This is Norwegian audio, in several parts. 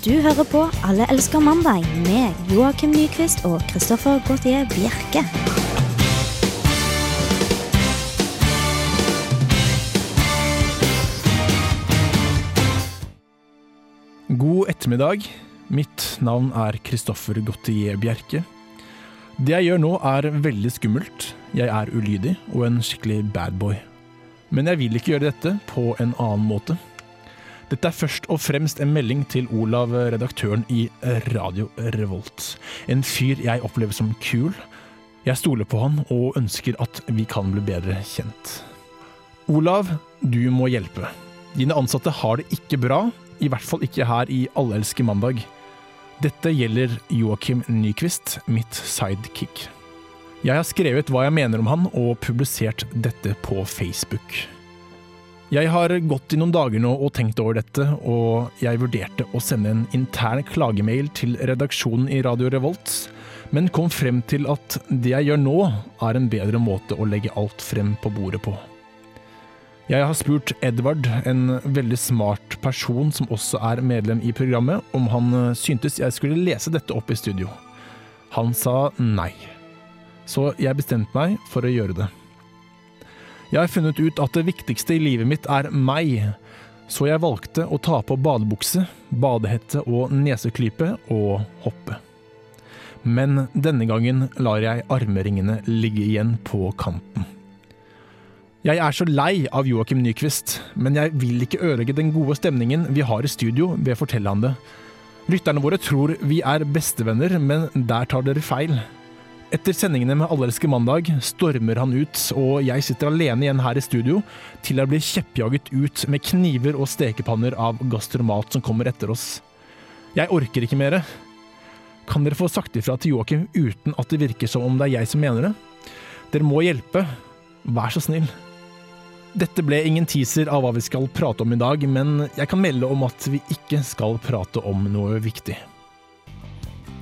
Du hører på Alle elsker mandag med Joakim Nyquist og Christoffer Gautier Bjerke. God ettermiddag. Mitt navn er Kristoffer Gautier Bjerke. Det jeg gjør nå er veldig skummelt. Jeg er ulydig og en skikkelig badboy. Men jeg vil ikke gjøre dette på en annen måte. Dette er først og fremst en melding til Olav, redaktøren i Radio Revolt. En fyr jeg opplever som kul. Jeg stoler på han og ønsker at vi kan bli bedre kjent. Olav, du må hjelpe. Dine ansatte har det ikke bra, i hvert fall ikke her i Allelske mandag. Dette gjelder Joakim Nyquist, mitt sidekick. Jeg har skrevet hva jeg mener om han, og publisert dette på Facebook. Jeg har gått i noen dager nå og tenkt over dette, og jeg vurderte å sende en intern klagemail til redaksjonen i Radio Revolt, men kom frem til at det jeg gjør nå, er en bedre måte å legge alt frem på bordet på. Jeg har spurt Edvard, en veldig smart person som også er medlem i programmet, om han eh, syntes jeg skulle lese dette opp i studio. Han sa nei. Så jeg bestemte meg for å gjøre det. Jeg har funnet ut at det viktigste i livet mitt er meg, så jeg valgte å ta på badebukse, badehette og neseklype og hoppe. Men denne gangen lar jeg armringene ligge igjen på kanten. Jeg er så lei av Joakim Nyquist, men jeg vil ikke ødelegge den gode stemningen vi har i studio ved å fortelle han det. Lytterne våre tror vi er bestevenner, men der tar dere feil. Etter sendingene med Allelske mandag stormer han ut, og jeg sitter alene igjen her i studio til jeg blir kjeppjaget ut med kniver og stekepanner av gastromat som kommer etter oss. Jeg orker ikke mere. Kan dere få sagt ifra til Joakim uten at det virker som om det er jeg som mener det? Dere må hjelpe. Vær så snill. Dette ble ingen teaser av hva vi skal prate om i dag, men jeg kan melde om at vi ikke skal prate om noe viktig.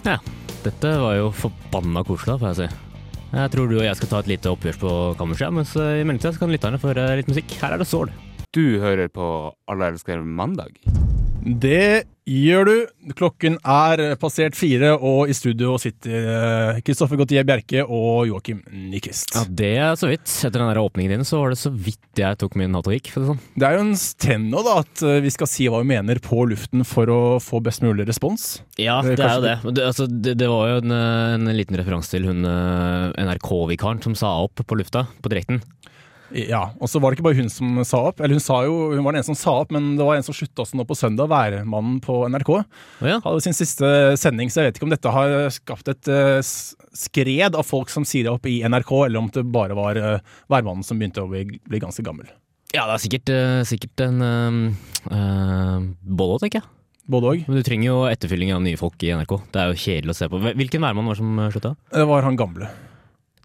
Ja, dette var jo forbanna koselig, får jeg si. Jeg tror du og jeg skal ta et lite oppgjørs på kammerset, mens i mellomtida kan lytterne få høre litt musikk. Her er det Sål. Du hører på Alle elsker mandag. Det gjør du. Klokken er passert fire, og i studio sitter Kristoffer Gautier Bjerke og Joakim Nyquist. Ja, det er så vidt. Etter den der åpningen din så var det så vidt jeg tok min hatt og gikk. Det, sånn. det er jo en trend nå da, at vi skal si hva vi mener på luften for å få best mulig respons. Ja, det er jo det. Det, altså, det, det var jo en, en liten referanse til hun NRK-vikaren som sa opp på lufta, på direkten. Ja, og så var det ikke bare hun som sa opp. Eller hun sa jo, hun var den eneste som sa opp, men det var en som slutta også nå på søndag, værmannen på NRK. Oh, ja. Hadde sin siste sending, så jeg vet ikke om dette har skapt et uh, skred av folk som sier det opp i NRK, eller om det bare var uh, værmannen som begynte å bli, bli, ganske gammel. Ja, det er sikkert, uh, sikkert en uh, òg, tenker jeg. Både òg. Men du trenger jo etterfylling av nye folk i NRK. Det er jo kjedelig å se på. Hvilken værmann var det som slutta? Det var han gamle.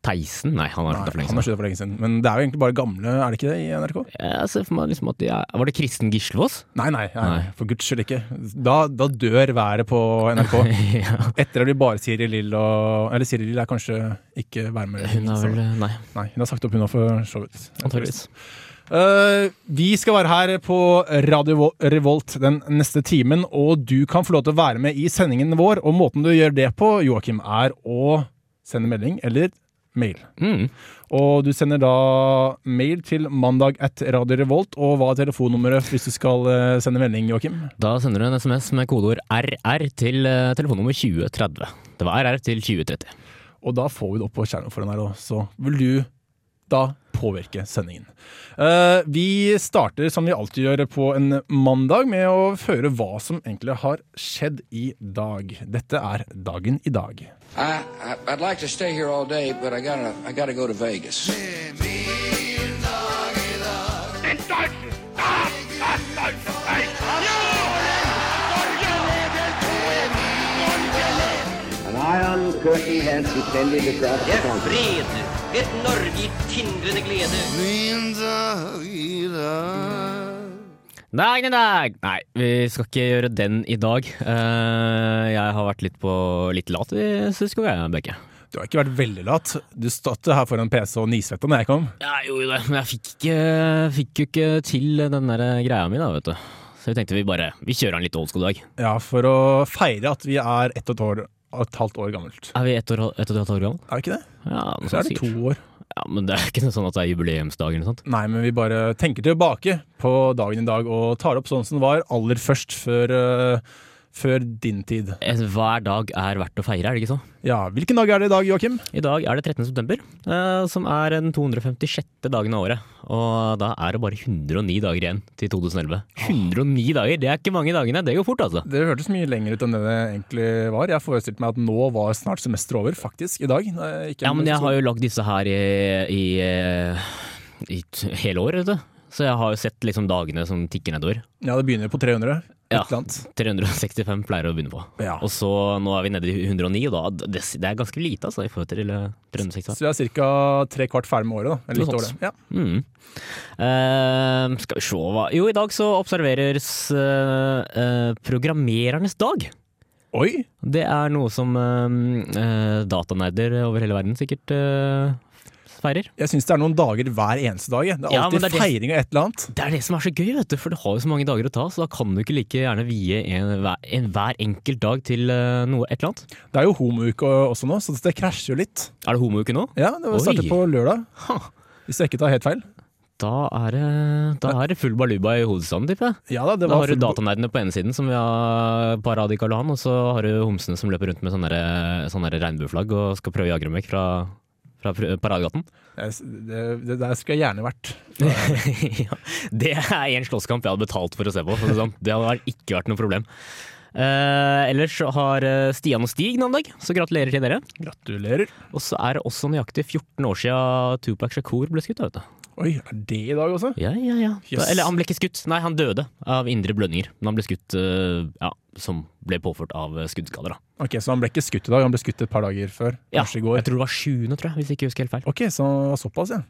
Theisen? Nei, han har slutta for lenge siden. Han har for lenge siden. Men det er jo egentlig bare gamle, er det ikke det, i NRK? Jeg ser for meg liksom at de er Var det Kristen Gislevås? Nei, nei, nei, nei, for guds skyld ikke. Da, da dør været på NRK. ja. Etter at vi bare Siri Lill og Eller Siri Lill er kanskje ikke værmelder. Hun er vel Nei. Nei, Hun har sagt opp, hun òg, for så vidt. Antakeligvis. Uh, vi skal være her på Radio Revolt den neste timen, og du kan få lov til å være med i sendingen vår. Og måten du gjør det på, Joakim, er å sende melding eller mail. Mm. Og du sender da mail til mandag at Radio Revolt. Og hva er telefonnummeret hvis du skal sende melding, Joakim? Da sender du en SMS med kodeord RR til telefonnummer 2030. Det var RR til 2030. Og da får vi det opp på skjermen foran her, òg. så vil du da påvirke sendingen. Uh, vi starter som vi alltid gjør på en mandag med å høre hva som egentlig har skjedd i dag. Dette er Dagen i dag. I, I'd like to stay here all day, but I gotta, I gotta go to Vegas. Iron curtain has descended across the Det er continent. fred, et Norge i tindrende glede. Min Dagen i dag! Nei, vi skal ikke gjøre den i dag. Uh, jeg har vært litt, på, litt lat i siste gang, Bekke. Du har ikke vært veldig lat. Du stått her foran PC og nisvetta når jeg kom. Jeg gjorde det, men jeg fikk, ikke, fikk jo ikke til den der greia mi, da, vet du. Så vi tenkte vi bare Vi kjører en litt old school-dag. Ja, for å feire at vi er ett og et, år, et halvt år gammelt. Er vi ett og et halvt år gammel? Er vi ikke det? Ja, noe Så er det sikkert. to år. Ja, Men det er ikke noe sånn at det er jubileumsdag eller noe sånt. Nei, men vi bare tenker tilbake på dagen i dag og tar opp sånn som det var aller først før, eh, før din tid. Eh, Hver dag er verdt å feire, er det ikke så? Ja, Hvilken dag er det i dag, Joakim? I dag er det 13. september, eh, som er den 256. dagen av året. Og da er det bare 109 dager igjen til 2011. 109 dager! Det er ikke mange dagene. Det går fort, altså. Det hørtes mye lenger ut enn det det egentlig var. Jeg forestilte meg at nå var snart semesteret over, faktisk, i dag. Ja, men jeg har jo lagd disse her i, i, eh, i hele år, vet du. Så jeg har jo sett liksom dagene som tikker nedover. Ja, det begynner på 300. Ja. 365 pleier å begynne på. Ja. Og så nå er vi nede i 109, og da det, det er ganske lite altså, i forhold til eh, 365. Så vi er ca. tre kvart ferdig med året. da. Eller litt. Ja. Mm. Eh, skal vi se hva Jo, i dag så observeres eh, eh, programmerernes dag. Oi! Det er noe som eh, eh, datanerder over hele verden sikkert eh, feirer. Jeg syns det er noen dager hver eneste dag. Det er Ja, alltid det er feiring av et eller annet. Det er det som er så gøy, vet du, for du har jo så mange dager å ta, så da kan du ikke like gjerne vie en, hver, en hver enkelt dag til eh, noe et eller annet. Det er jo homouke også nå, så det krasjer jo litt. Er det homouke nå? Ja, det starter på lørdag. Hvis jeg ikke tar helt feil. Da er det, da er det full baluba i hovedstaden, tipper jeg. Ja da, Da har du datanerdene på ene siden, som vi har parad i Karl Johan, og så har du homsene som løper rundt med sånne, der- sånne regnbueflagg og skal prøve å jage dem vekk fra, fra Paradegaten. Det, det der skulle jeg gjerne vært. ja, det er en slåsskamp jeg hadde betalt for å se på. Det, sånn. det hadde ikke vært noe problem. Eh, ellers har eh, Stian og Stig navnedag, så gratulerer til dere. Gratulerer. Og så er det også nøyaktig 14 år siden Tupac Shakur ble skutt. Vet du. Oi, er det i dag også? Ja, ja, ja. Yes. Eller han ble ikke skutt, nei han døde av indre blødninger. Men han ble skutt eh, ja, som ble påført av eh, skuddskader. Da. Ok, Så han ble ikke skutt i dag, han ble skutt et par dager før? Ja, Kanskje i går? jeg tror det var sjuende, tror jeg, hvis jeg ikke husker helt feil. Ok, så såpass, ja.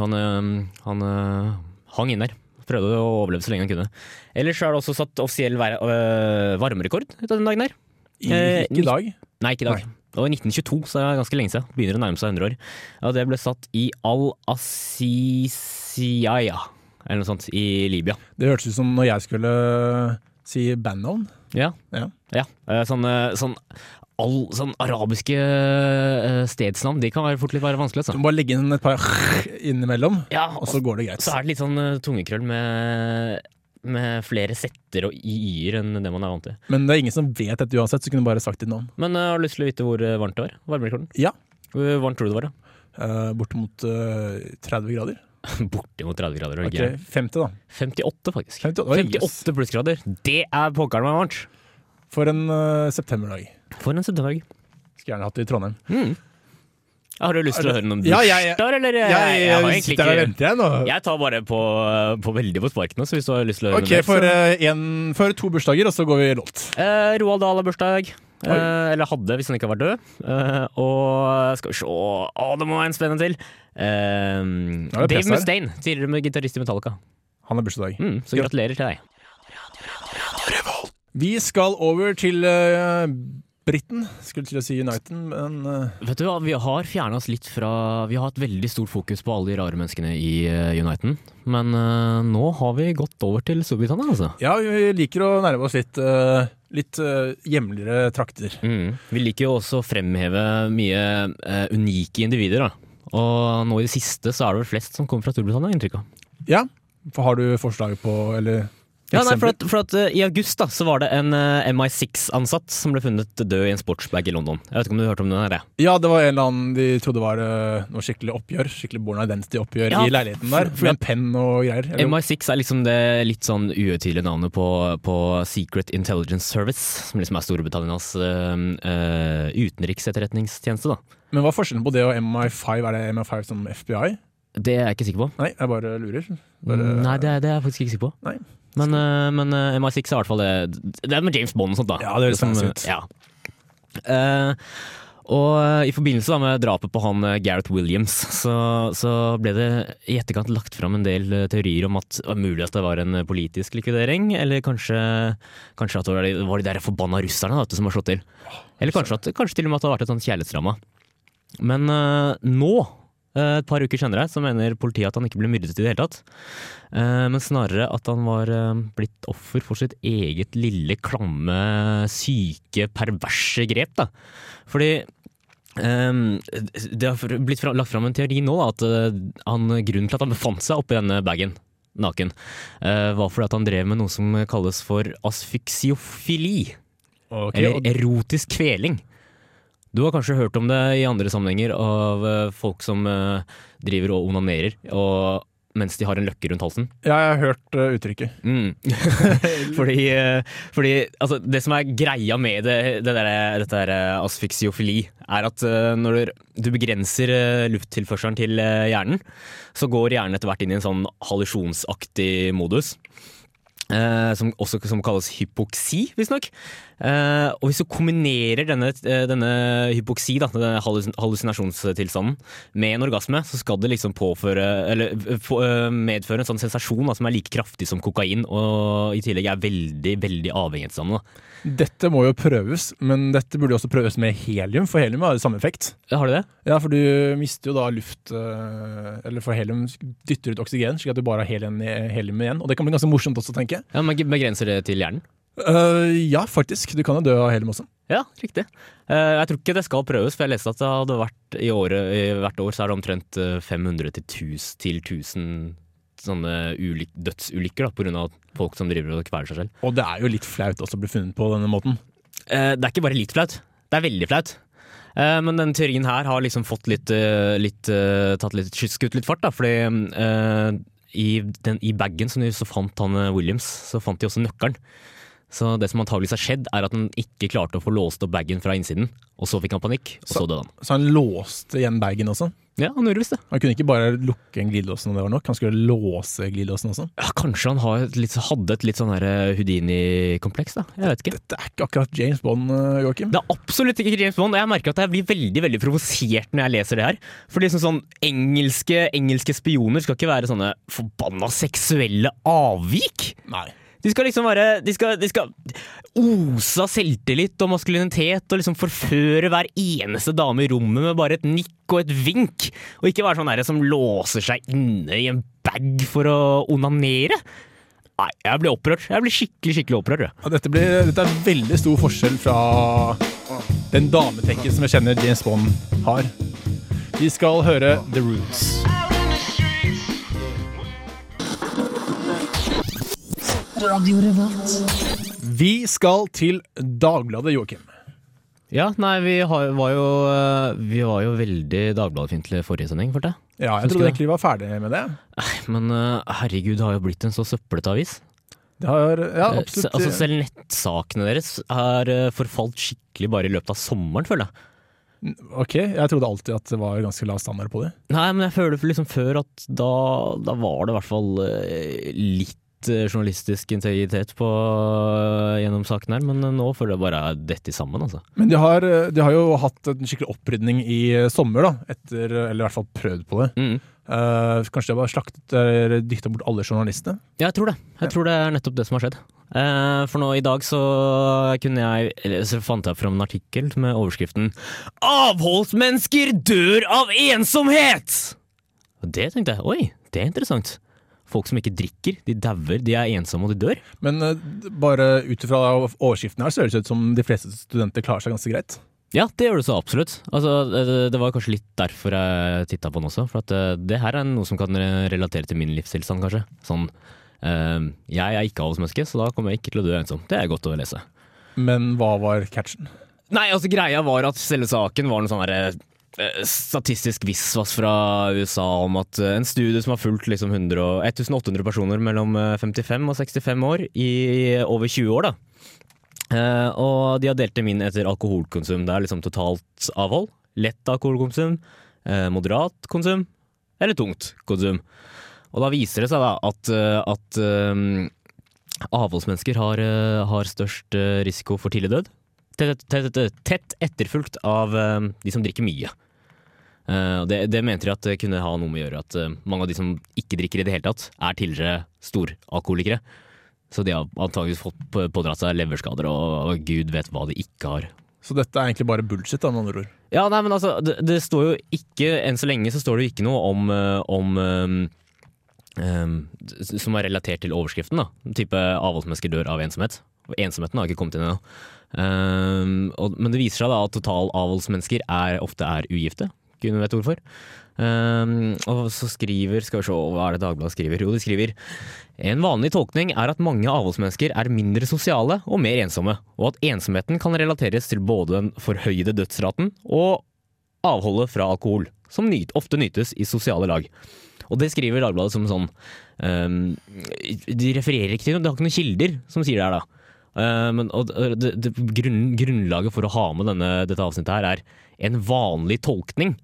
Han, øh, han hang inn der. Prøvde å overleve så lenge han kunne. Ellers er det også satt offisiell varmerekord ut av den dagen. I, Eh, ikke i dag. Nei, ikke i dag. Nei. Det var i 1922, så det er ganske lenge siden. Begynner å nærme seg 100 år. Ja, det ble satt i Al-Assisiya, eller noe sånt, i Libya. Det hørtes ut som når jeg skulle si bandnavn. Ja. Ja. ja. Eh, Sånn, eh, sånn, all, sånn arabiske eh, stedsnavn, de kan være fort litt vanskelig. Du Altså. må bare legge inn et par innimellom, Ja, og så går det greit. Så er det litt sånn eh, tungekrøll med, med flere setter og y-er enn det man er vant til. Men det er ingen som vet dette uansett, så kunne du bare sagt ditt navn. Men jeg har du lyst til å vite hvor eh, varmt det var? Varmerekorden? Ja. Hvor varmt tror du det var? da? Uh, Bortimot uh, 30 grader. Bortimot 30 grader. er Ok, ikke? 50 da. 58, faktisk. 58, oi, 58 plussgrader. Det er pokkeren meg varmt! For en uh, septemberdag. For en septemberdag. Skulle gjerne hatt det i Trondheim. Mm. Har du lyst til å høre noen Ja, jeg- jeg- bursdager, eller? Jeg, jeg, har egentlig sitter her og venter jeg nå. Jeg tar bare på, på veldig på sparken, så hvis du har lyst til å høre okay, noe mer. for, så- eh, for to bursdager, og så går vi låt. Uh, Roald Dahl har bursdag. Eh, eller hadde, hvis han ikke var død. Eh, og skal vi se Å, det må være en spennende til! Nå det Dave. Mustaine, tidligere med gitarist i Metallica. Han har bursdag. Mm, så gratulerer til deg. Vi skal over til uh, Britten. Skulle til å si United, men eh, Vet du hva, Vi har fjerna oss litt fra Vi har hatt veldig stort fokus på alle de rare menneskene i United. Uniten. Men uh, nå har vi gått over til Storbritannia, altså. ja, vi liker å nærme oss litt, Uh, litt uh, hjemligere trakter. Mm. Vi liker jo også å fremheve mye uh, unike individer. da. Og nå i det siste så er det vel flest som kommer fra Storbritannia, inntrykk av. Ja, for har du forslag på, eller Ja, nei, for at, for at eh, I august da, så var det en uh, MI6-ansatt som ble funnet død i en sportsbag i London. Jeg vet ikke om du hørte om den her? Ja, Ja, det var en eller annen de trodde var uh, noe skikkelig oppgjør. Skikkelig Born Identity-oppgjør Ja, i leiligheten der. for- for- Med en penn og greier. Eller- MI6 er liksom det litt sånn uhøytidelige navnet på, på Secret Intelligence Service, som liksom er Storbritannias uh, utenriksetterretningstjeneste. da. Men hva er forskjellen på det og MI5? Er det MI5 som FBI? Det er jeg ikke sikker på. Nei, jeg bare lurer. Bare, Nei, det er, det er jeg faktisk ikke sikker på. Nei. Men, eh, men eh, MI6 er i hvert fall det Det er med James Bond og sånt, da. Ja, det høres fancy ut. Ja. Uh, og eh, i forbindelse med drapet på han eh, Gareth Williams, så, så ble det i etterkant lagt fram en del eh, teorier om at det var mulig at det var en eh, politisk likvidering, eller kanskje, kanskje at det var de, der forbanna russerne da, som har slått til. Eller kanskje, at, kanskje til og med at det har vært et sånt kjærlighetsdrama. Men uh, nå Eh, Et par uker senere så mener politiet at han ikke ble myrdet i det hele tatt. Eh, Men snarere at han var eh, blitt offer for sitt eget lille, klamme, syke, perverse grep. Da. Fordi Um, det har blitt fra- lagt fram en teori nå da, at uh, han, grunnen til at han befant seg oppi denne bagen naken, uh, var fordi at han drev med noe som kalles for asfyksiofili. Okay. Eller erotisk kveling. Du har kanskje hørt om det i andre sammenhenger av eh, folk som eh, driver og onanerer og, mens de har en løkke rundt halsen. Ja, jeg har hørt eh, uttrykket. Mm. fordi fordi altså, det som er greia med det, det der, dette der, asfyksiofili, er at når du, du begrenser lufttilførselen til hjernen, så går hjernen etter hvert inn i en sånn hallusjonsaktig modus. Eh, som også som kalles hypoksi, visstnok. Eh, og hvis du kombinerer denne, eh, denne hypoksi, da, denne hallusinasjonstilstanden, med en orgasme, så skal det liksom påføre Eller eh, medføre en sånn sensasjon da, som er like kraftig som kokain, og i tillegg er veldig, veldig avhengighetsdannende. da. Dette må jo prøves, men dette burde også prøves med helium, for helium har jo samme effekt. Ja, Har du det? Ja, for du mister jo da luft Eller for helium dytter ut oksygen, slik at du bare har helium, helium igjen. Og det kan bli ganske morsomt også, tenker jeg. Ja, Men begrenser det til hjernen? Eh, ja, faktisk. Du kan jo dø av helium også. Ja, riktig. Uh, jeg tror ikke det skal prøves, for jeg leste at det hadde vært i året, i hvert år så er det omtrent eh, 500 til 1000, til 1000 sånne ulyk dødsulykker da, av folk som driver og kveler seg selv. Og det er jo litt flaut også å bli funnet på denne måten. Uh, det er ikke bare litt flaut, det er veldig flaut. Eh, men den teorien her har liksom fått litt, eh, litt eh, tatt litt skutt litt fart, da, fordi eh, i, den, i bagen som de så fant han eh, Williams, så fant de også nøkkelen. Så det som antageligvis har skjedd, er at han ikke klarte å få låst opp bagen fra innsiden. Og så fikk han panikk, og så døde han. Så han låste igjen bagen også. Ja, han gjorde visst det. Han kunne ikke bare lukke en glidelås når det var nok, han skulle låse glidelåsen også. Ja, kanskje han har et litt, hadde et litt sånn eh, Houdini-kompleks, da. Jeg vet ikke. Dette er ikke akkurat James Bond, eh, Joakim. Det er absolutt ikke James Bond. Jeg merker at jeg blir veldig veldig provosert når jeg leser det her. For liksom sånn engelske, engelske spioner skal ikke være sånne forbanna seksuelle avvik. Nei. De skal liksom være De skal, de skal ose av selvtillit og maskulinitet og liksom forføre hver eneste dame i rommet med bare et nikk og et vink. Og ikke være sånn derre som låser seg inne i en bag for å onanere. Nei, jeg blir opprørt. Jeg blir skikkelig skikkelig opprørt. Ja, dette, blir, dette er veldig stor forskjell fra den dametekken som jeg kjenner James Bond har. Vi skal høre The Roots. Vi skal til Dagbladet, Joakim. Ja, nei, vi, har, var, jo, eh, vi var jo veldig Dagbladet-fiendtlige forrige sending, følte jeg. Ja, jeg trodde egentlig vi var ferdig med det. Nei, Men eh, herregud, det har jo blitt en så søppelete avis. Det har, ja, Eh, absolutt. Altså, selv nettsakene deres har eh, forfalt skikkelig bare i løpet av sommeren, føler jeg. Ok, jeg trodde alltid at det var ganske lav standard på det. Nei, men jeg føler liksom før at da, da var det i hvert fall eh, litt eh, journalistisk integritet på, eh, gjennom saken her, men eh, nå føler jeg bare er dette sammen, altså. Men de har, de har jo hatt en skikkelig opprydning i sommer, da. Etter, eller i hvert fall prøvd på det. Mm. Uh, kanskje de har slaktet eller dytta bort alle journalistene? Ja, jeg tror det. Jeg tror det er nettopp det som har skjedd. For nå i dag så kunne jeg eller, Så fant jeg fram en artikkel med overskriften 'Avholdsmennesker dør av ensomhet'! Og det tenkte jeg, oi, det er interessant. Folk som ikke drikker, de dauer, de er ensomme og de dør. Men uh, bare ut ifra overskriften her, så høres det ut som de fleste studenter klarer seg ganske greit. Ja, det gjør det så absolutt. Altså, det, var kanskje litt derfor jeg titta på den også. For at det, det her er noe som kan relatere til min livstilstand, kanskje. Sånn, uh, jeg er ikke avholdsmenneske, så da kommer jeg ikke til å dø ensom. Det er godt å lese. Men hva var catchen? Nei, altså greia var at selve saken var noe sånn derre eh, statistisk visvas fra USA om at eh, en studie som har fulgt liksom 100 1800 personer mellom eh, 55 og 65 år i over 20 år, da. Eh, og de har delt dem inn etter alkoholkonsum. Det er liksom totalt avhold, lett alkoholkonsum, eh, moderat konsum eller tungt konsum. Og da viser det seg da at, eh, at eh, avholdsmennesker har, eh, har størst eh, risiko for tidlig død tett, tett, tett, tett etterfulgt av eh, de som drikker mye. Eh, det, det mente de at det kunne ha noe med å gjøre at eh, mange av de som ikke drikker i det hele tatt, er tidligere storalkoholikere. Så de har antakeligvis fått på- pådratt seg leverskader, og, og gud vet hva de ikke har Så dette er egentlig bare bullshit, da, med andre ord. Ja, nei, men altså, det, det står jo ikke Enn så lenge så står det jo ikke noe om, om um, um, Som er relatert til overskriften, da. Type avholdsmennesker dør av ensomhet. Og ensomheten har ikke kommet inn ennå. Ehm, og- men det viser seg da at totalavholdsmennesker er, ofte er ugifte. Gud vet hvorfor. Um, og så skriver Skal vi se, hva er det Dagbladet skriver? Jo, de skriver En vanlig tolkning er at mange avholdsmennesker er mindre sosiale og mer ensomme, og at ensomheten kan relateres til både den forhøyede dødsraten og avholdet fra alkohol, som nyt, ofte nytes i sosiale lag. Og det skriver Dagbladet som sånn um, De refererer ikke til noe, de har ikke noen kilder som sier det her, da. Eh, men, og det, det, grunn, grunnlaget for å ha med denne, dette avsnittet her er en vanlig tolkning.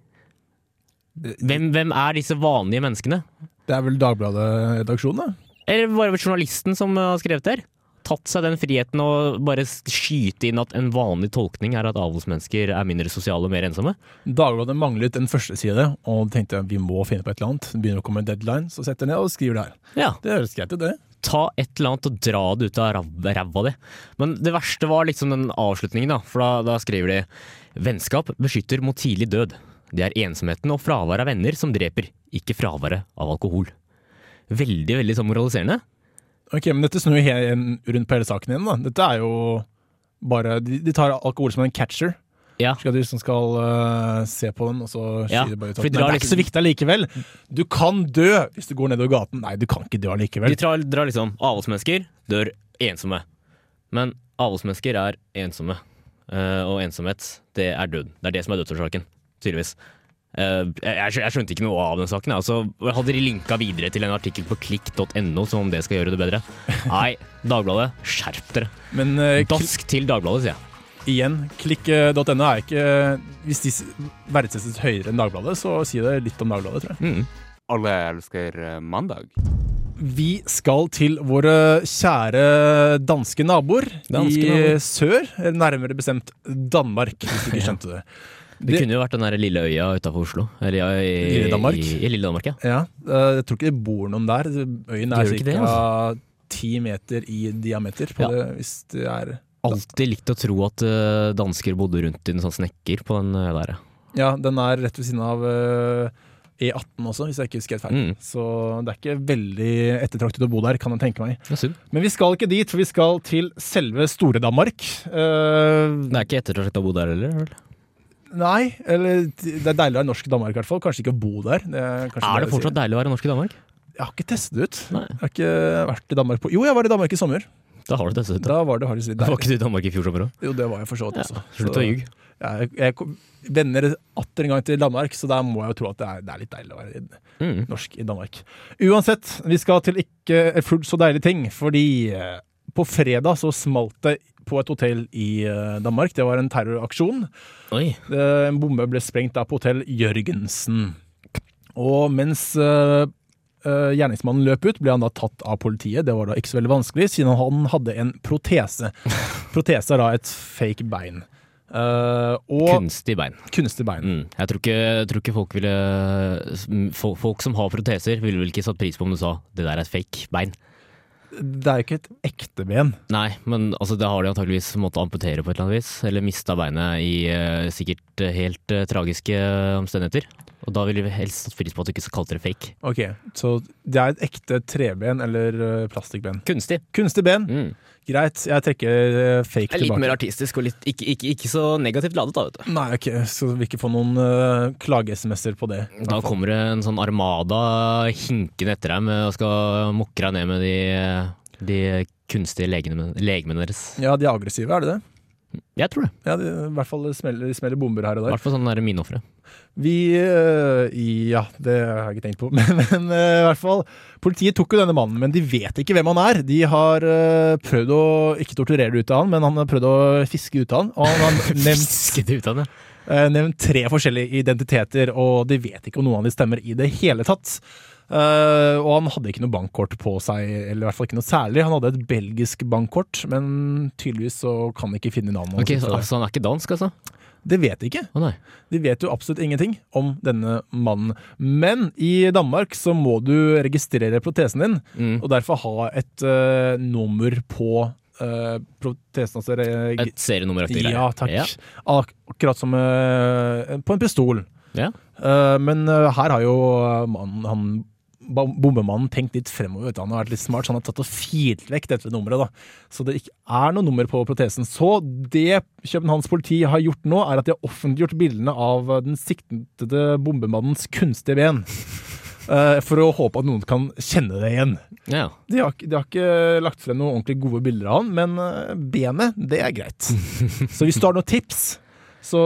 Hvem, hvem er disse vanlige menneskene? Det er vel Dagbladet-redaksjonen, da? Eller var det journalisten som har skrevet det her? Tatt seg den friheten å bare skyte inn at en vanlig tolkning er at avholdsmennesker er mindre sosiale og mer ensomme? Dagbladet manglet en førsteside, og tenkte vi må finne på et eller annet. Begynner å komme en deadline, så setter jeg ned og skriver det her. Ja. Det høres greit ut, det. ta et eller annet og dra det ut av ræva di. Men det verste var liksom den avslutningen, da. For da, da skriver de Vennskap beskytter mot tidlig død. Det er ensomheten og fraværet av venner som dreper, ikke fraværet av alkohol. Veldig, veldig sånn moraliserende. Ok, men dette snur jo rundt på hele saken igjen, da. Dette er jo bare De, de tar alkohol som en catcher. Ja. Skal de liksom skal uh, se på den, og så Ja, skyter bare ut. drar det er ikke så liksom- viktig allikevel. Du kan dø hvis du går nedover gaten. Nei, du kan ikke dø allikevel. De drar, drar liksom Avholdsmennesker dør ensomme. Men avholdsmennesker er ensomme. Uh, og ensomhet, det er død. Det er det som er dødsårsaken, tydeligvis. Eh, jeg, jeg skjø- jeg skjønte ikke noe av den saken. jeg. Altså, hadde de linka videre til en artikkel på klikk.no som om det skal gjøre det bedre? Nei, Dagbladet, skjerp dere. Men uh, Dask til Dagbladet, sier jeg. igjen, klikk.no er ikke Hvis de verdsettes høyere enn Dagbladet, så sier det litt om Dagbladet, tror jeg. Mm. Alle elsker eh, mandag. Vi skal til våre kjære danske naboer Danske i naboer. sør, nærmere bestemt Danmark, hvis du ikke skjønte det. Det, kunne jo vært den der lille øya utafor Oslo. Eller ja, i, Lille Danmark? I, i Lille Danmark, ja. Ja, øh, jeg tror ikke det bor noen der. Øyen er ca. ti meter i diameter. På Ja. det, hvis det er Alltid likt å tro at eh, dansker bodde rundt i en sånn snekker på den øya der. ja. Den er rett ved siden av øh, E18 også, hvis jeg ikke husker helt feil. Mm. Så det er ikke veldig ettertraktet å bo der, kan jeg tenke meg. Det. Men vi skal ikke dit, for vi skal til selve Store-Danmark. Uh, Det er ikke ettertraktet å bo der heller? vel? Nei, eller det er deilig å være norsk i Danmark i hvert fall. Kanskje ikke å bo der. Det er, Er det fortsatt sier. deilig å være norsk i Danmark? Jeg har ikke testet det ut. Nei. Jeg har ikke vært i Danmark på Jo, jeg var i Danmark i sommer. Da har du testet ut. Da var det hardest litt Var ikke du i Danmark i fjor sommer òg? Jo, det var jeg for så vidt også. Slutt å ljuge. Jeg, jeg vender atter en gang til Danmark, så der må jeg jo tro at det er, det er litt deilig å være Mm. norsk i Danmark. Uansett, vi skal til ikke fullt så deilige ting, fordi eh, på fredag så smalt det på et hotell i eh, Danmark. Det var en terroraksjon. Oi. Eh, En bombe ble sprengt da på hotell Jørgensen. Og mens eh, gjerningsmannen løp ut, ble han da tatt av politiet. Det var da ikke så veldig vanskelig, siden han hadde en protese. Protese er da et fake bein. Uh, og Kunstig bein. kunstig bein. Mm. Jeg tror ikke, jeg tror ikke folk ville folk, folk som har proteser, ville vel ikke satt pris på om du sa 'det der er et fake bein'. Det er jo ikke et ekte ben. Nei, men altså, det har de antageligvis måttet amputere på et eller annet vis. Eller mista beinet i eh, sikkert eh, helt eh, tragiske omstendigheter. Og da ville vi helst satt pris på at du ikke kalte det fake. Ok, Så det er et ekte treben eller eh, plastikkben. Kunstig. Kunstig ben. Mm. Greit, jeg trekker eh, fake tilbake. litt mer artistisk og litt, ikke, ikke, ikke så negativt ladet, da, vet du. Nei, ok, så vi ikke får noen uh, klage-SMS-er på det. Da kommer det en sånn armada hinkende etter deg med, og skal mukke deg ned med de, de kunstige legemene deres. Ja, de er aggressive, er det det? Jeg tror det. Ja, det, i hvert fall smeller, de smeller bomber her og der. I hvert fall sånne minofre. mineofre. Vi øh, Ja, det har jeg ikke tenkt på. Men, men øh, i hvert fall Politiet tok jo denne mannen, men de vet ikke hvem han er. De har øh, prøvd å ikke torturere det ut av han, men han har prøvd å fiske ut av han. Og han har nevnt, Fisket ut av han, ja. nevnt tre forskjellige identiteter, og de vet ikke om noen av de stemmer i det hele tatt. Eh, og han hadde ikke noe bankkort på seg, eller i hvert fall ikke noe særlig. Han hadde et belgisk bankkort, men tydeligvis så kan de ikke finne navnet Ok, så, altså, han er ikke dansk, altså? Det vet de ikke. Oh. De vet jo absolutt ingenting om denne mannen. Men i Danmark så må du registrere protesen din, Mm. og derfor ha et uh, nummer på Uh, protesen altså, Et serienummeraktig greie. Ja, takk. Ja. Ak akkurat som uh, på en pistol. Ja. Uh, men her har jo mannen, han bombemannen tenkt litt fremover. Han har vært litt smart, så han har tatt og filt vekk dette nummeret. da. Så det ikke er noe nummer på protesen. Så det Københavns politi har gjort nå, er at de har offentliggjort bildene av eh, den siktede bombemannens kunstige ben. eh, for å håpe at noen kan kjenne det igjen. Ja. De har, de har ikke lagt frem noen ordentlig gode bilder av han, men eh, benet, det er greit. så hvis du har noen tips, så,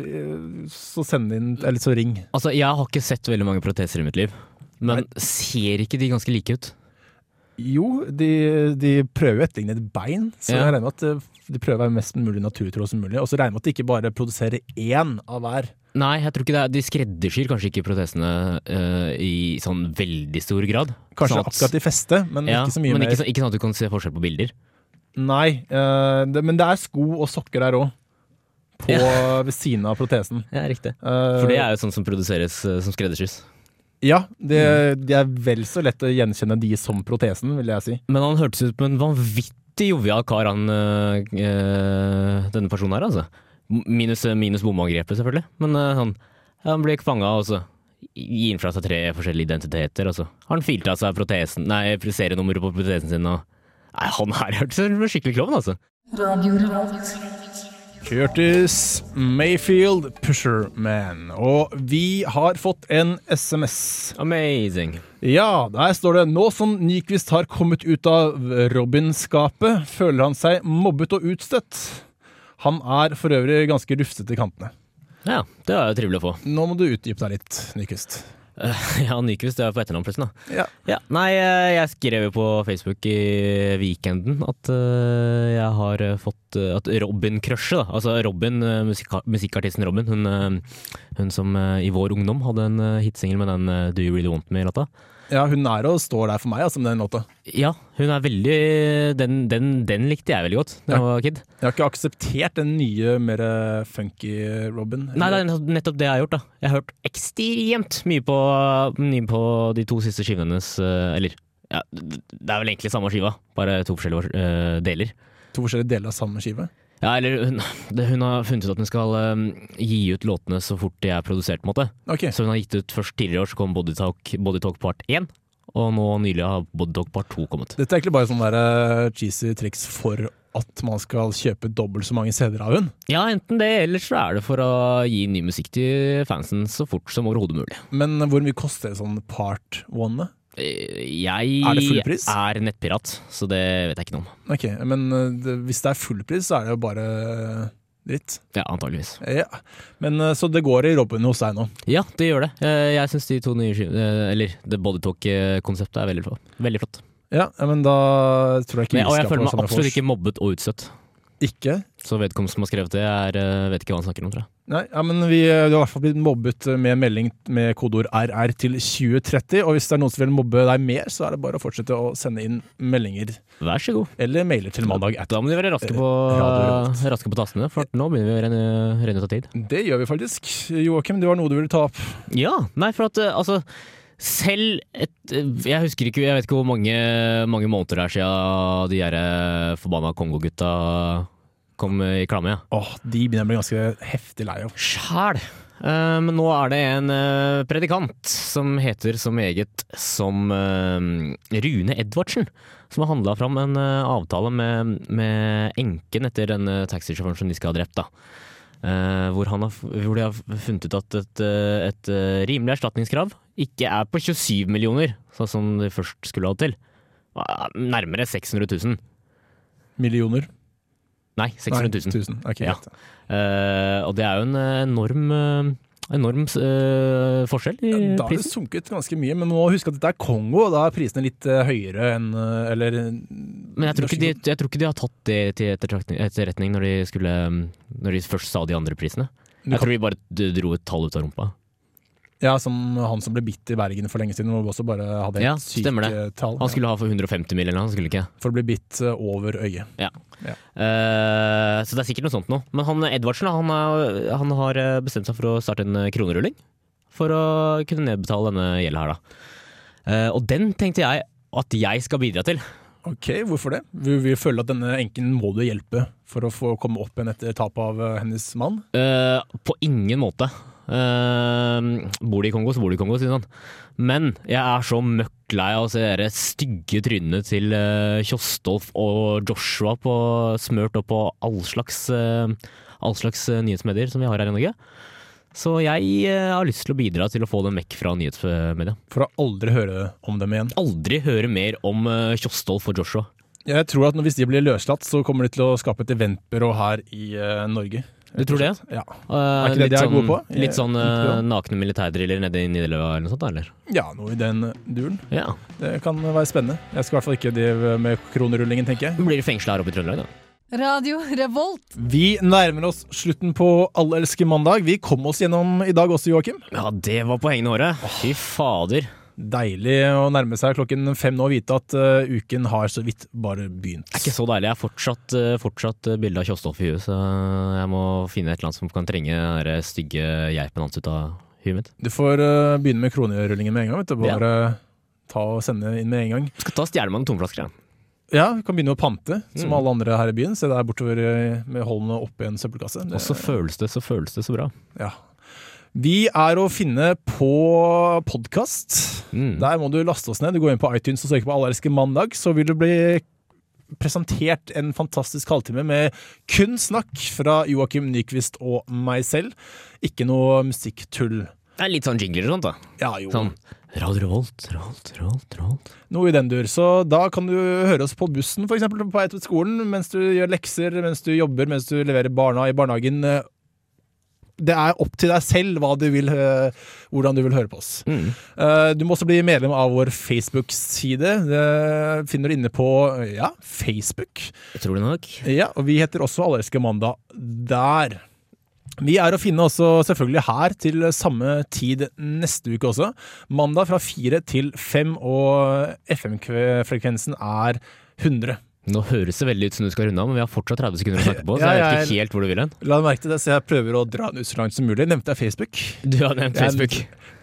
eh, så send inn, eller så ring. Altså, jeg har ikke sett veldig mange proteser i mitt liv, men ser ikke de ganske like ut? Jo, de, de prøver jo å etterligne et bein, så Ja. jeg regner med at eh, de prøver å være mest mulig naturtro som mulig. Og så regner jeg med at de ikke bare produserer én av hver. Nei, jeg tror ikke det er, de skreddersyr kanskje ikke protesene uh, i sånn veldig stor grad. Kanskje Sånn at- akkurat de feste, men ja, ikke så mye men mer. ikke, så- ikke sånn at du kan se forskjell på bilder. Nei, uh, det, men det er sko og sokker der òg. På ved siden av protesen. Ja, riktig. Uh, For det er jo sånn som produseres eh, som skreddersys. Ja, det, Mm. det er vel så lett å gjenkjenne de som protesen, vil jeg si. Men han hørtes ut som en vanvittig jovial kar, han øh, denne personen her, altså. Minus, minus bombeangrepet, selvfølgelig. Men øh, han, han ble fanga, og så gir fra seg tre forskjellige identiteter, altså. han filta av seg protesen, nei, serienummeret på protesen sin, og Nei, han her hørtes ut som en skikkelig klovn, altså. Curtis Mayfield Pusherman. Og vi har fått en SMS. Amazing. Ja, der står det Nå som Nyquist har kommet ut av Robin-skapet, føler han seg mobbet og utstøtt. Han er for øvrig ganske rufsete i kantene. Ja, det er jo trivelig å få. Nå må du utdype deg litt, Nyquist. Ja, Nyquist, er på etternavn, plutselig. Ja. Ja, nei, eh, jeg skrev jo på Facebook i weekenden at eh, jeg har eh, fått At Robin-crushet, da. Altså Robin, musikkartisten Robin, hun, hun som i vår ungdom hadde en hitsingel med den Do You Really Want Me-låta. Ja, hun er og står der for meg, altså, med den låta. Ja, hun er veldig Den, den, den likte jeg veldig godt da jeg var kid. Jeg har ikke akseptert den nye, mer funky Robin. Nei, det er nettopp det jeg har gjort, da. Jeg har hørt ekstremt mye på, mye på de to siste skivene hennes, eh, eller ja, det det er vel egentlig samme skiva, bare to forskjellige eh, deler. To forskjellige deler av samme skive. Ja, eller hun, det, hun har funnet ut at hun skal um, gi ut låtene så fort de er produsert, på en måte. Okay. Så hun har gitt ut først tidligere år så kom Body Talk, Body Talk part 1, og nå nylig har Body Talk part 2 kommet. Dette er egentlig bare sånne der, uh, cheesy triks for at man skal kjøpe dobbelt så mange CD-er av hun. Ja, enten det, eller så er det for å gi ny musikk til fansen så fort som overhodet mulig. Men hvor mye koster det sånn part one? Eh, Jeg Er det er nettpirat, så det vet jeg ikke noe om. Ok, men eh, det, hvis det er fullpris, så er det jo bare dritt. Ja, antageligvis. Ja, men eh, Så det går i robben hos deg nå? Ja, det gjør det. Eh, Jeg syns de to nye skivene, eller The Body Talk-konseptet er veldig flott. Veldig flott. Ja, men da tror jeg ikke Men, og jeg føler meg absolutt ikke mobbet og utstøtt. Ikke? Så vedkommende som har skrevet det, er, eh, vet ikke hva han snakker om, tror jeg. Nei, ja, men vi, du har i hvert fall blitt mobbet med melding med kodeord RR til 2030. Og hvis det er noen som vil mobbe deg mer, så er det bare å fortsette å sende inn meldinger Vær så god. eller mailer til mandag. Da må de være raske på, raske på tastene, for nå begynner vi å renne, renne ut av tid. Det gjør vi faktisk. Joakim, det var noe du ville ta opp. Ja, nei, for at eh, altså selv et eh, Jeg husker ikke, jeg vet ikke hvor mange, mange måneder det er siden de der eh, forbanna Kongo-gutta kom i klamme. Ja. Åh, De begynner å bli ganske heftig lei av. Sjæl! Men Men nå er det en uh, predikant som heter så meget som uh, Rune Edvardsen, som har handla fram en uh, avtale med, med enken etter denne taxisjåføren som de skal ha drept. da. Eh, hvor, han har, hvor de har funnet ut at et, eh, et eh, rimelig erstatningskrav ikke er på 27 millioner, sånn som de først skulle ha det til. Nærmere 600 000. Millioner? Nei, 600 000. Nei, 1000. Ok, Ja. og det er jo en enorm, enorm eh, forskjell i prisen. Da har det sunket ganske mye, men man må huske at dette er Kongo, og da er prisene litt eh, høyere enn eh, Eller Men jeg tror, ikke de, jeg tror ikke de har tatt det til etterretning når de, skulle, når de først sa de andre prisene. Jeg tror de bare dro et tall ut av rumpa. Ja, som han som ble bitt i Bergen for lenge siden, og også bare hadde Ja, helt syke tall. Han skulle ha for 150 mill. eller noe, skulle ikke. For å bli bitt eh, over øyet. Eh, så det er sikkert noe sånt nå. Men han Edvardsen han, er- han har eh, bestemt seg for å starte en eh, kronerulling. For å kunne nedbetale denne gjelda her, da. Uh, og den tenkte jeg at jeg skal bidra til. Ok, hvorfor det? Vi, vi føler at denne enken må du hjelpe for å få komme opp igjen etter tapet av eh, hennes mann. Uh, på ingen måte. Eh, bor de i Kongo, så bor de i Kongo, sier han. Men jeg er så møkk lei av å se de stygge trynene til uh, Kjostolf og Joshua på, smørt opp på all slags, uh, all slags eh, nyhetsmedier som vi har her i Norge. Så jeg har lyst til å bidra til å få dem vekk fra nyhetsmedia. For å aldri høre om dem igjen. Aldri høre mer om uh, Kjostolf og Joshua. Jeg tror at hvis de blir løslatt, så kommer de til å skape et eventbyrå her i Norge. Du tror det? Ja. Uh, ikke det de er sånn, gode på? Litt sånn uh, nakne militærdriller nede i Nidelva eller noe sånt, eller? ja, noe i den duren. Ja. Det kan være spennende. Jeg skal i hvert fall ikke drive med kronerullingen, tenker jeg. Blir fengsla her oppe i Trøndelag, da? Radio Revolt. Vi nærmer oss slutten på Alle elsker mandag. Vi kom oss gjennom i dag også, Joakim. Ja, det var på hengende håret. Fy fader. Deilig å nærme seg klokken fem nå og vite at uh, uken har så vidt bare begynt. Det er ikke så deilig. Jeg har fortsatt, uh, fortsatt uh, bilde av Kjostolf i huet, så jeg må finne et eller annet som kan trenge den stygge geipen hans ut av huet mitt. Du får uh, begynne med kronerullingen med en gang. Vet du. Bare ta og sende inn med en gang. Skal ta stjernemann tomflasker, Ja. Ja, vi kan begynne med å pante, som Mm. alle andre her i byen. Se der bortover med holdene oppi en søppelkasse. Det- Og så føles det så føles det så bra. ja. Vi er å finne på podkast. Mm. Der må du laste oss ned. Du går inn på iTunes og søker på Allerske mandag, så vil det bli presentert en fantastisk halvtime med kun snakk fra Joakim Nyquist og meg selv. Ikke noe musikktull. Det er litt sånn jingler og sånt, da. Ja, jo. Sånn Radio Revolt, Revolt, Revolt, Revolt. Noe i den dur. Så da kan du høre oss på bussen, f.eks. på vei til skolen, mens du gjør lekser, mens du jobber, mens du leverer barna i barnehagen. Det er opp til deg selv du vil, hvordan du vil høre på oss. Mm. Eh, Du må også bli medlem av vår Facebook-side. Det finner du inne på ja, Facebook. Utrolig nok. Ja, og vi heter også Allerske mandag der. Vi er å finne også selvfølgelig her til samme tid neste uke også. Mandag fra fire til fem, og FM-frekvensen er 100. Nå høres det veldig ut som du skal runde av, men vi har fortsatt 30 sekunder å snakke på, så Ja, jeg vet ikke helt hvor du vil hen. La merke til det, så jeg prøver å dra den ut så langt som mulig. Nevnte jeg Facebook? Du har nevnt Facebook.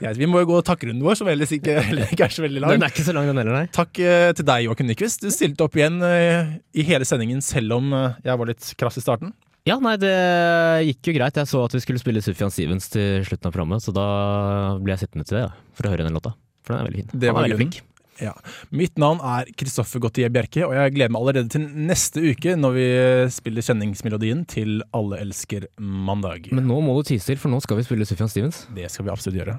Ja, vi må jo gå takkerunden vår, som ellers ikke, ikke er så veldig lang. Den er ikke så lang, den heller, nei. Takk eh, til deg, Joakim Nyquist. Du stilte opp igjen eh, i hele sendingen, selv om eh, jeg var litt krass i starten. Ja, nei, det gikk jo greit. Jeg så at vi skulle spille Sufjan Stevens til slutten av programmet, så da ble jeg sittende til det, ja, for å høre den låta. For den er veldig fin. Det Han er veldig grunnen. flink. Ja. Mitt navn er Kristoffer Gautier Bjerke, og jeg gleder meg allerede til neste uke når vi spiller kjenningsmelodien til Alle elsker mandag. Men nå må du tise til, for nå skal vi spille Sufjan Stevens. Det skal vi absolutt gjøre.